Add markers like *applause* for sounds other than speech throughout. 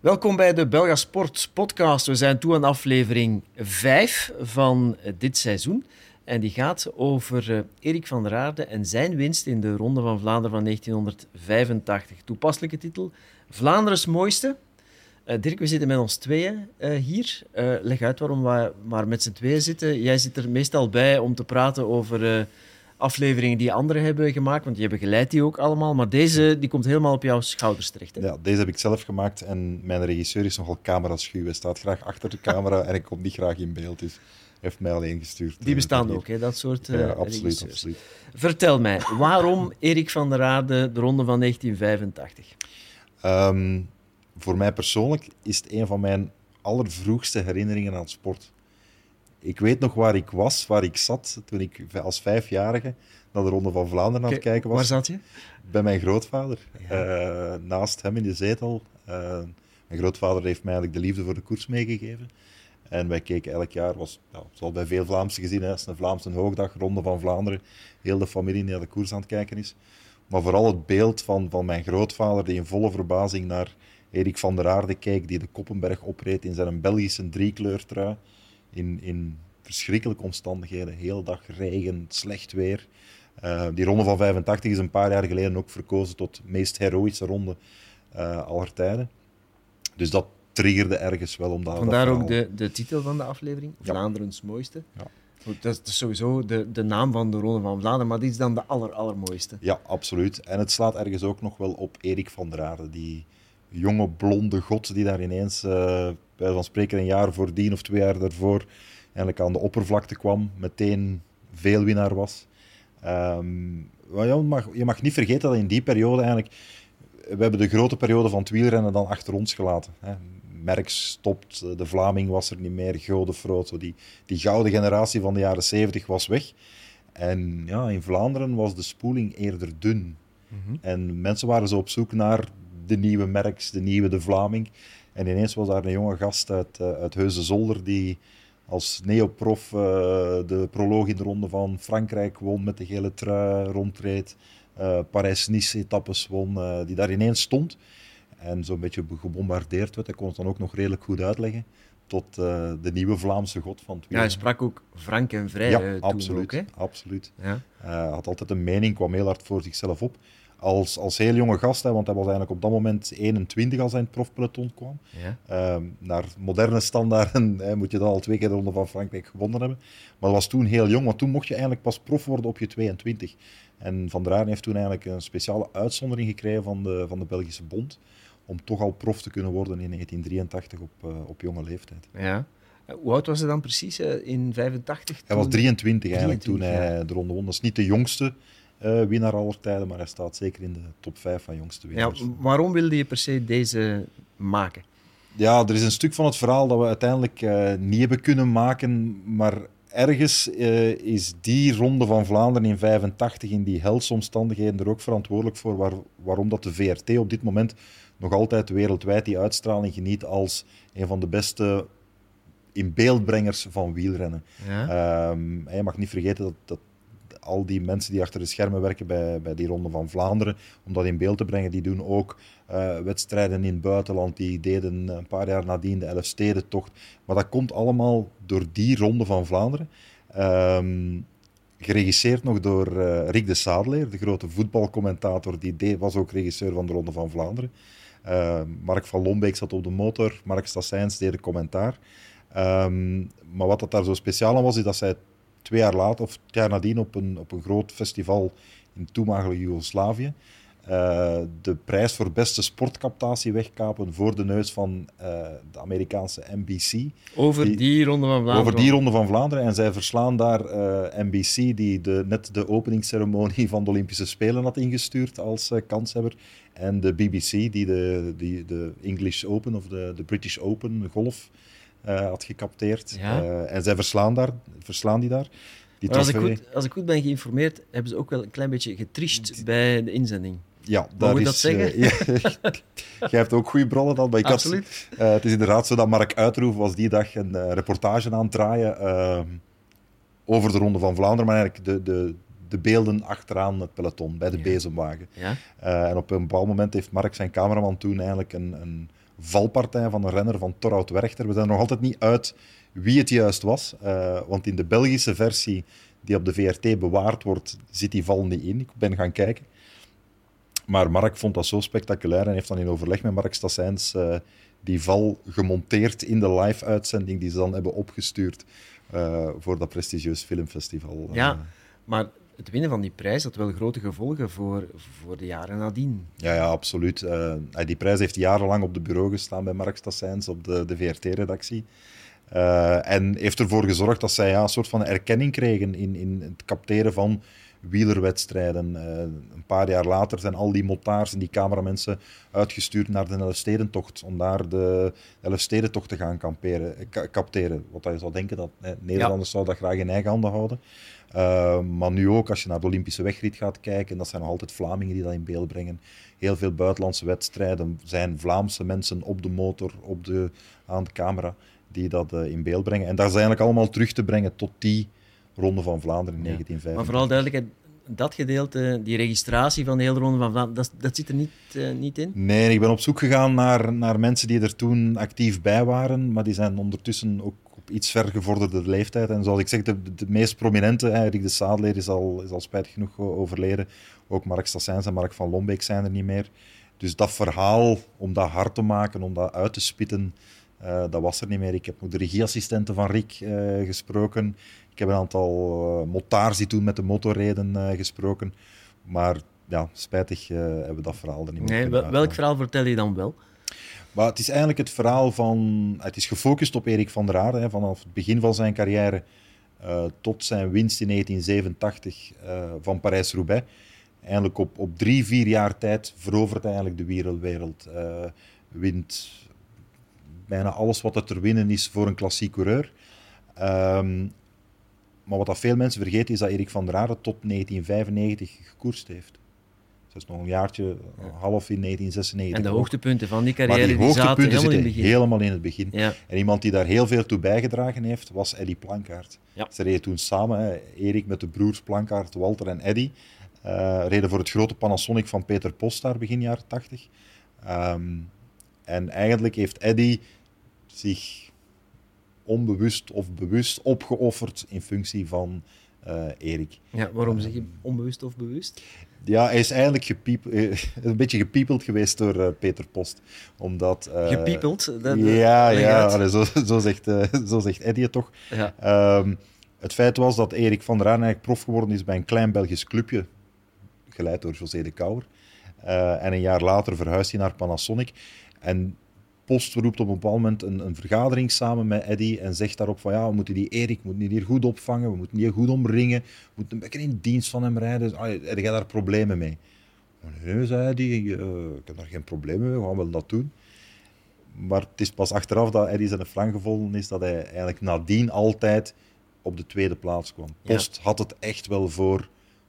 Welkom bij de Belga Sport podcast. We zijn toe aan aflevering 5 van dit seizoen. En die gaat over uh, Erik van der Aarde en zijn winst in de Ronde van Vlaanderen van 1985. Toepasselijke titel, Vlaanderen's mooiste. Uh, Dirk, we zitten met ons tweeën uh, hier. leg uit waarom we maar met z'n tweeën zitten. Jij zit er meestal bij om te praten over afleveringen die anderen hebben gemaakt, want je begeleidt die ook allemaal. Maar deze die komt helemaal op jouw schouders terecht. Hè? Ja, deze heb ik zelf gemaakt en mijn regisseur is nogal cameraschuw. Hij staat graag achter de camera en ik kom niet graag in beeld. Dus heeft mij alleen gestuurd. Die bestaan ook, hè, dat soort uh, Ja, absoluut, absoluut. Vertel mij, waarom Erik van der Aarde de ronde van 1985? Um, voor mij persoonlijk is het een van mijn allervroegste herinneringen aan sport. Ik weet nog waar ik was, waar ik zat toen ik als vijfjarige naar de Ronde van Vlaanderen aan het kijken was. Waar zat je? Bij mijn grootvader. Ja. Uh, naast hem in de zetel. Uh, mijn grootvader heeft mij eigenlijk de liefde voor de koers meegegeven. En wij keken elk jaar, was, ja, zoals bij veel Vlaamse gezinnen, is een Vlaamse hoogdag, Ronde van Vlaanderen. Heel de familie naar de koers aan het kijken is. Maar vooral het beeld van, van mijn grootvader, die in volle verbazing naar Erik van der Aarde keek, die de Koppenberg opreed in zijn Belgische driekleurtrui. In, in verschrikkelijke omstandigheden, heel dag regen, slecht weer. Uh, die ronde van 85 is een paar jaar geleden ook verkozen tot meest heroïsche ronde uh, aller tijden. Dus dat triggerde ergens wel. Om dat, Vandaar ook de, de titel van de aflevering, ja. Vlaanderens mooiste. Ja. Goed, dat is sowieso de, de naam van de Ronde van Vlaanderen, maar die is dan de aller, allermooiste. Ja, absoluut. En het slaat ergens ook nog wel op Erik van der Aarde, die jonge blonde god die daar ineens, uh, bij van spreken een jaar voordien of twee jaar daarvoor, eigenlijk aan de oppervlakte kwam, meteen veelwinnaar was. Um, je, mag, je mag niet vergeten dat in die periode eigenlijk, we hebben de grote periode van het wielrennen dan achter ons gelaten. Hè. Merckx stopt, de Vlaming was er niet meer, Godefroot, die, die gouden generatie van de jaren 70 was weg. En ja, in Vlaanderen was de spoeling eerder dun. Mm -hmm. En mensen waren zo op zoek naar de nieuwe Merckx, de nieuwe de Vlaming. En ineens was daar een jonge gast uit, uit Heuse Zolder die als neoprof uh, de proloog in de ronde van Frankrijk won met de gele trui, rondreed. Uh, Parijs-Nice-etappes won, uh, die daar ineens stond. En zo'n beetje gebombardeerd werd. Hij kon het dan ook nog redelijk goed uitleggen. Tot de nieuwe Vlaamse god van het Ja, hij sprak ook frank en vrij ja, absoluut, ook, hè? absoluut. Ja. Had altijd een mening, kwam heel hard voor zichzelf op. Als, als heel jonge gast, hè, want hij was eigenlijk op dat moment 21 als hij in het profpeloton kwam. Ja. naar moderne standaarden *laughs* hè, moet je dan al twee keer de Ronde van Frankrijk gewonnen hebben. Maar dat was toen heel jong, want toen mocht je eigenlijk pas prof worden op je 22. En Van der Aarden heeft toen eigenlijk een speciale uitzondering gekregen van de, van de Belgische Bond om toch al prof te kunnen worden in 1983 op, uh, op jonge leeftijd. Ja. Hoe oud was hij dan precies uh, in 85? Hij was 23 eigenlijk 23, toen hij ja. de ronde won. Dat is niet de jongste uh, winnaar aller tijden, maar hij staat zeker in de top 5 van jongste winnaars. Ja, waarom wilde je per se deze maken? Ja, er is een stuk van het verhaal dat we uiteindelijk niet hebben kunnen maken, maar ergens uh, is die ronde van Vlaanderen in 85 in die helse omstandigheden er ook verantwoordelijk voor waar, waarom dat de VRT op dit moment nog altijd wereldwijd die uitstraling geniet als een van de beste inbeeldbrengers van wielrennen. Ja. Um, je mag niet vergeten dat, dat al die mensen die achter de schermen werken bij, bij die Ronde van Vlaanderen, om dat in beeld te brengen, die doen ook uh, wedstrijden in het buitenland. Die deden een paar jaar nadien de Elfstedentocht. Maar dat komt allemaal door die Ronde van Vlaanderen. Um, geregisseerd nog door uh, Rick de Sadeleer, de grote voetbalcommentator. Die was ook regisseur van de Ronde van Vlaanderen. Uh, Mark van Lombeek zat op de motor, Mark Stassijns deed de commentaar. Um, maar wat dat daar zo speciaal aan was, is dat zij twee jaar later, of het jaar nadien, op een, op een groot festival in toenmalige Joegoslavië, uh, de prijs voor beste sportcaptatie wegkapen voor de neus van uh, de Amerikaanse NBC. Over die, die, Ronde van Vlaanderen? Over die Ronde van Vlaanderen. En zij verslaan daar uh, NBC, die de, net de openingsceremonie van de Olympische Spelen had ingestuurd als kanshebber. En de BBC, die de, die de English Open of de, de British Open golf had gecapteerd. Ja? en zij verslaan, daar, verslaan die daar. Die als, ik goed, als ik goed ben geïnformeerd, hebben ze ook wel een klein beetje getriest bij de inzending. Ja, Mag is, dat zeggen? *laughs* Uh, Jij hebt ook goede bronnen dan. Maar ik Absoluut. Had, uh, het is inderdaad zo dat Mark Uitroef was die dag een uh, reportage aan het draaien over de Ronde van Vlaanderen, maar eigenlijk de, de, de beelden achteraan het peloton, bij de Ja. bezemwagen. Ja? En op een bepaald moment heeft Mark zijn cameraman toen eigenlijk een, een valpartij van een renner van Torhout Werchter. We zijn er nog altijd niet uit wie het juist was. Uh, want in de Belgische versie die op de VRT bewaard wordt, zit die val niet in. Ik ben gaan kijken. Maar Mark vond dat zo spectaculair en heeft dan in overleg met Mark Stassijns uh, die val gemonteerd in de live-uitzending die ze dan hebben opgestuurd uh, voor dat prestigieus filmfestival. Ja, maar het winnen van die prijs had wel grote gevolgen voor, voor de jaren nadien. Ja, ja absoluut. Uh, die prijs heeft jarenlang op de bureau gestaan bij Mark Stassijns op de, de VRT-redactie. Uh, en heeft ervoor gezorgd dat zij ja, een soort van erkenning kregen in, in het capteren van wielerwedstrijden. Uh, een paar jaar later zijn al die motards en die cameramensen uitgestuurd naar de Elfstedentocht om daar de Elfstedentocht te gaan kamperen, capteren. Wat je zou denken dat eh, Nederlanders ja. zouden dat graag in eigen handen houden. Uh, maar nu ook, als je naar de Olympische wegrit gaat kijken, dat zijn nog altijd Vlamingen die dat in beeld brengen. Heel veel buitenlandse wedstrijden zijn Vlaamse mensen op de motor, op de, aan de camera, die dat uh, in beeld brengen. En dat is eigenlijk allemaal terug te brengen tot die Ronde van Vlaanderen in ja. 1950. Maar vooral duidelijkheid, dat gedeelte, die registratie van de hele Ronde van Vlaanderen, dat, dat zit er niet, uh, niet in? Nee, ik ben op zoek gegaan naar, naar mensen die er toen actief bij waren, maar die zijn ondertussen ook op iets vergevorderde leeftijd. En zoals ik zeg, de, de meest prominente, eigenlijk de Sadler, is al, is al spijtig genoeg overleden. Ook Mark Stassijns en Mark van Lombeek zijn er niet meer. Dus dat verhaal, om dat hard te maken, om dat uit te spitten, uh, dat was er niet meer. Ik heb ook de regieassistenten van Rick uh, gesproken. Ik heb een aantal uh, motards die toen met de motorreden gesproken. Maar ja, spijtig hebben we dat verhaal er niet meer nee, Welk verhaal vertel je dan wel? Maar het is eigenlijk het verhaal van... Het is gefocust op Erik van der Aarde, hè, vanaf het begin van zijn carrière tot zijn winst in 1987 van Parijs-Roubaix. Eigenlijk op, op drie, vier jaar tijd verovert hij eigenlijk de wereldwereld. wint bijna alles wat er te winnen is voor een klassiek coureur. Um, maar wat dat veel mensen vergeten is dat Erik van der Aarde tot 1995 gekoerst heeft. Dat is nog een jaartje, half in 1996. En de hoogtepunten van die carrière die, die zaten helemaal in het begin. helemaal in het begin. Ja. En iemand die daar heel veel toe bijgedragen heeft, was Eddy Plankaart. Ja. Ze reden toen samen, hè, Erik met de broers Plankaart, Walter en Eddy, uh, reden voor het grote Panasonic van Peter Post daar begin jaren 80. Um, en eigenlijk heeft Eddy zich onbewust of bewust opgeofferd in functie van uh, Erik. Ja, waarom zeg je onbewust of bewust? Ja, hij is eigenlijk gepiep, eh, *laughs* een beetje gepiepeld geweest door uh, Peter Post. Omdat, uh, gepiepeld? Dat, ja, ja allee, zo, *laughs* zo, zegt, zo zegt Eddie het toch. Ja. Um, het feit was dat Erik van der Aan eigenlijk prof geworden is bij een klein Belgisch clubje, geleid door José de Kouwer. en een jaar later verhuisde hij naar Panasonic. En Post roept op een bepaald moment een, een, vergadering samen met Eddy en zegt daarop van ja, we moeten die Erik moeten die hier goed opvangen, we moeten die goed omringen, we moeten een beetje in dienst van hem rijden. Ah, heb jij daar problemen mee? Nee, zei Eddy, uh, ik heb daar geen problemen mee, we gaan wel dat doen. Maar het is pas achteraf dat Eddy zijn frank gevonden is dat hij eigenlijk nadien altijd op de tweede plaats kwam. Post ja. had het echt wel voor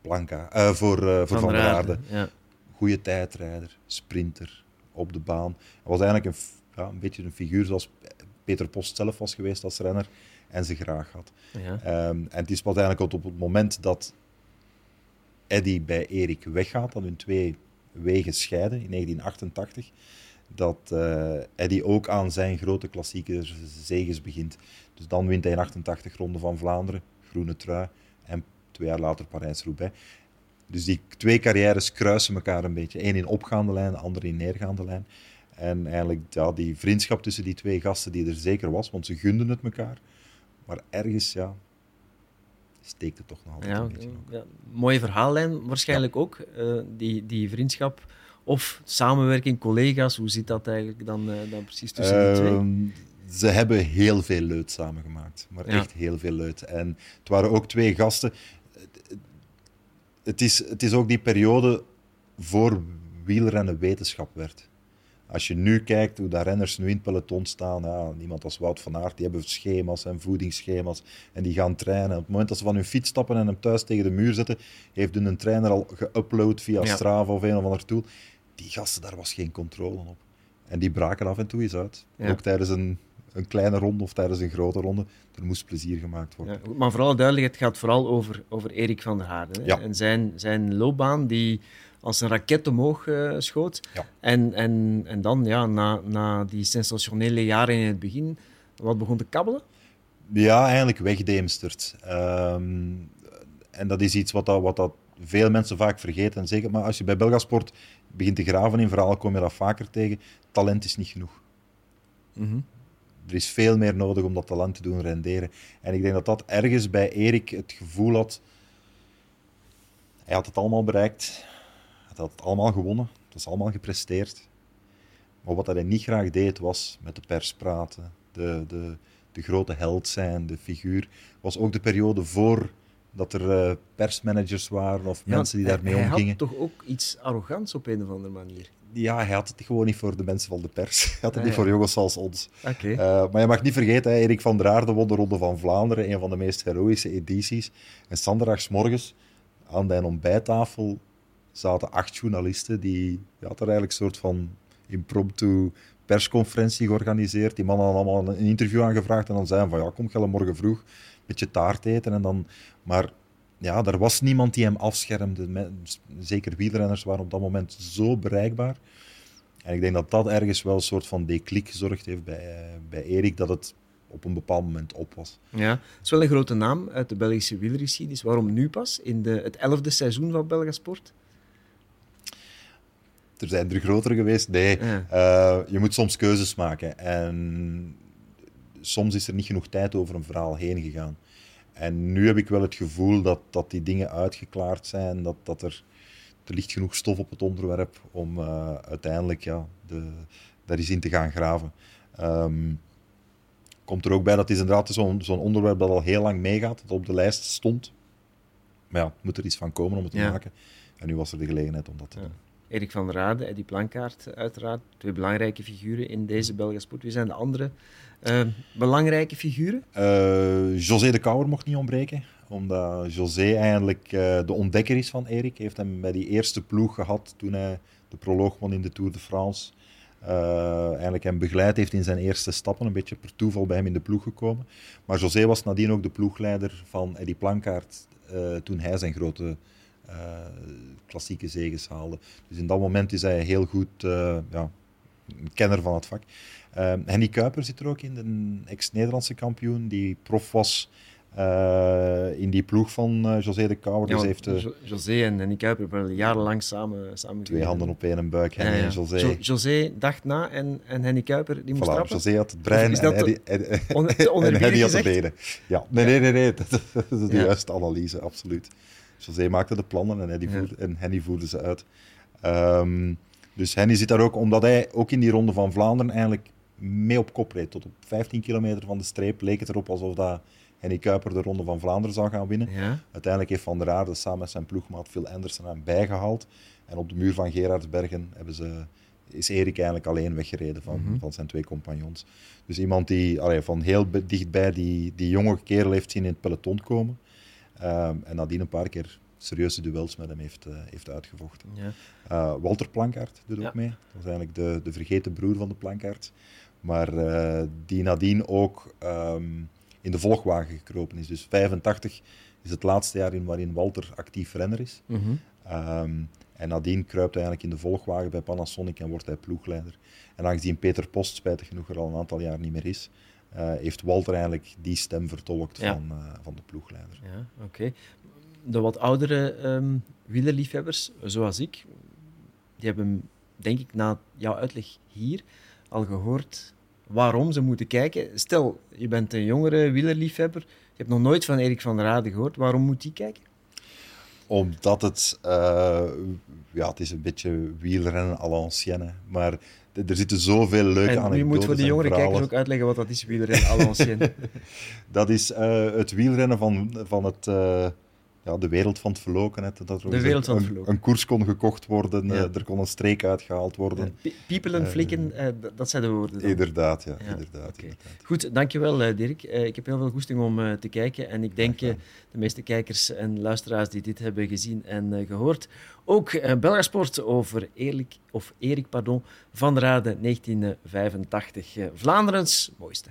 Blanca, uh, voor, uh, voor Van, van der Aarde. Ja. Goede tijdrijder, sprinter, op de baan. Hij was eigenlijk een ja, een beetje een figuur zoals Peter Post zelf was geweest als renner en ze graag had. Ja. Um, en het is pas eigenlijk op het moment dat Eddy bij Erik weggaat, dat hun twee wegen scheiden in 1988, dat uh, Eddy ook aan zijn grote klassieke zegens begint. Dus dan wint hij in 88 Ronde van Vlaanderen, groene trui, en twee jaar later Parijs-Roubaix. Dus die twee carrières kruisen elkaar een beetje. Eén in opgaande lijn, de andere in neergaande lijn. En eigenlijk ja, die vriendschap tussen die twee gasten die er zeker was, want ze gunden het elkaar. Maar ergens, ja, steekt het toch nog altijd ja, een beetje. Ja, mooie verhaallijn waarschijnlijk ook, uh, die, die vriendschap. Of samenwerking, collega's, hoe zit dat eigenlijk dan, uh, dan precies tussen uh, die twee? Ehm, ze hebben heel veel leut samengemaakt, maar echt heel veel leut. En het waren ook twee gasten. Het is, het is ook die periode voor wielrennen wetenschap werd. Als je nu kijkt hoe de renners nu in het peloton staan, ja, iemand als Wout van Aert, die hebben schema's en voedingsschema's en die gaan trainen. Op het moment dat ze van hun fiets stappen en hem thuis tegen de muur zetten, heeft hun een trainer al geüpload via Strava of een of ander tool. Die gasten, daar was geen controle op. En die braken af en toe eens uit. Ja. Ook tijdens een, een kleine ronde of tijdens een grote ronde. Er moest plezier gemaakt worden. Ja, maar vooral duidelijk, het gaat vooral over, over Erik van der Haarden. En zijn, zijn loopbaan die als een raket omhoog uh, schoot. Ja. En, en, en dan, ja, na, na die sensationele jaren in het begin, wat begon te kabbelen? Ja, eigenlijk wegdeemstert. Ehm, en dat is iets wat, dat, wat dat veel mensen vaak vergeten. En zeker, maar als je bij Belgasport begint te graven in verhalen, kom je dat vaker tegen. Talent is niet genoeg. Mhm. Er is veel meer nodig om dat talent te doen renderen. En ik denk dat dat ergens bij Erik het gevoel had... Hij had het allemaal bereikt. Hij had het allemaal gewonnen. Het was allemaal gepresteerd. Maar wat hij niet graag deed, was met de pers praten. De, de, de grote held zijn, de figuur. was ook de periode voor dat er uh, persmanagers waren of mensen die daarmee omgingen. Hij had toch ook iets arrogants op een of andere manier? Ja, hij had het gewoon niet voor de mensen van de pers. *laughs* Hij had het Ah, niet ja. voor jongens zoals ons. Oké. Uh, maar je mag niet vergeten, hè, Erik van der Aarde won de Ronde van Vlaanderen, een van de meest heroïsche edities. En zondags morgens aan de ontbijttafel zaten acht journalisten die ja, had er eigenlijk een soort van impromptu persconferentie georganiseerd. Die mannen hadden allemaal een interview aangevraagd en dan zeiden van ja, kom gelle morgen vroeg een beetje taart eten. En dan, maar ja, er was niemand die hem afschermde. Zeker wielrenners waren op dat moment zo bereikbaar. En ik denk dat dat ergens wel een soort van declic gezorgd heeft bij, bij Erik, dat het op een bepaald moment op was. Ja, het is wel een grote naam uit de Belgische wielergeschiedenis. Waarom nu pas, in de, het elfde seizoen van Belgasport? Er zijn er grotere geweest. Nee, uh, je moet soms keuzes maken. En soms is er niet genoeg tijd over een verhaal heen gegaan. En nu heb ik wel het gevoel dat, dat die dingen uitgeklaard zijn, dat, dat er, er ligt genoeg stof op het onderwerp om uh, uiteindelijk ja, de, daar eens in te gaan graven. Um, komt er ook bij dat is inderdaad zo'n zo'n onderwerp dat al heel lang meegaat, dat op de lijst stond. Maar ja, moet er iets van komen om het te Ja. maken. En nu was er de gelegenheid om dat te Ja. doen. Erik van der Rade, Eddie Plankaart, uiteraard. Twee belangrijke figuren in deze Belgasport. Wie zijn de andere eh, belangrijke figuren? Uh, José de Kouwer mocht niet ontbreken, omdat José eigenlijk uh, de ontdekker is van Erik. Hij heeft hem bij die eerste ploeg gehad toen hij de proloog won in de Tour de France. Uh, eigenlijk hem begeleid heeft in zijn eerste stappen, een beetje per toeval bij hem in de ploeg gekomen. Maar José was nadien ook de ploegleider van Eddie Plankaart toen hij zijn grote klassieke zegens haalde. Dus in dat moment is hij heel goed ja, een kenner van het vak. Uh, Henny Kuiper zit er ook in, een ex-Nederlandse kampioen die prof was uh, in die ploeg van uh, José de Kouwer. Ja, dus heeft Jo- José en Henny Kuiper hebben jarenlang samen, samen twee handen op één buik, Ja, Henny ja. en José. Jo- José dacht na en, en Henny Kuiper die moest Voilà, trappen. José had het brein en, Henny, on- *laughs* en had de benen. Ja, nee, nee, nee, nee. Dat, *laughs* dat is de Ja. juiste analyse, absoluut. José maakte de plannen en, Henny voerde, en Henny voerde ze uit. Ehm, dus Henny zit daar ook, omdat hij ook in die ronde van Vlaanderen eigenlijk mee op kop reed. Tot op 15 kilometer van de streep leek het erop alsof dat Henny Kuiper de ronde van Vlaanderen zou gaan winnen. Ja, Uiteindelijk heeft Van der Aarde samen met zijn ploegmaat Phil Anderson hem bijgehaald. En op de muur van Gerardsbergen hebben ze, is Erik eigenlijk alleen weggereden van, Mhm. van zijn twee compagnons. Dus iemand die allee, van heel dichtbij die, die jonge kerel heeft zien in het peloton komen. Ehm, en nadien een paar keer serieuze duels met hem heeft, eh, heeft uitgevochten. ja. Eh, Walter Plankaart doet ook mee. Dat was eigenlijk de, de vergeten broer van de Plankaart. Maar eh, die nadien ook ehm, in de volgwagen gekropen is. Dus 85 is het laatste jaar in waarin Walter actief renner is. Mhm. Ehm, en nadien kruipt hij eigenlijk in de volgwagen bij Panasonic en wordt hij ploegleider. En aangezien Peter Post spijtig genoeg er al een aantal jaar niet meer is, heeft Walter eigenlijk die stem vertolkt Ja. van, eh, van de ploegleider. Ja, oké. De wat oudere ehm wielerliefhebbers, zoals ik, die hebben, denk ik, na jouw uitleg hier al gehoord waarom ze moeten kijken. Stel, je bent een jongere wielerliefhebber, je hebt nog nooit van Erik van der Rade gehoord. Waarom moet die kijken? Omdat het, eh, ja, het is een beetje wielrennen à l'ancienne, maar er zitten zoveel leuke En anekdotes nu moet voor de en jongere kijkers ook uitleggen wat dat is, wielrennen à l'ancienne. *laughs* Dat is eh, het wielrennen van, van het, eh, ja, de wereld van het verloken. Hè. Dat er De een- wereld van het een, koers kon gekocht worden, Ja. eh, er kon een streek uitgehaald worden. Pie- Piepelen, flikken, eh, dat zijn de woorden. dan. Inderdaad, ja. Ja, inderdaad, inderdaad. Goed, dankjewel eh, Dirk. Eh, ik heb heel veel goesting om eh, te kijken en ik denk eh, de meeste kijkers en luisteraars die dit hebben gezien en eh, gehoord. Ook uh, Belgasport over Erik, of Erik pardon, van Rade 1985. eh, Vlaanderens mooiste.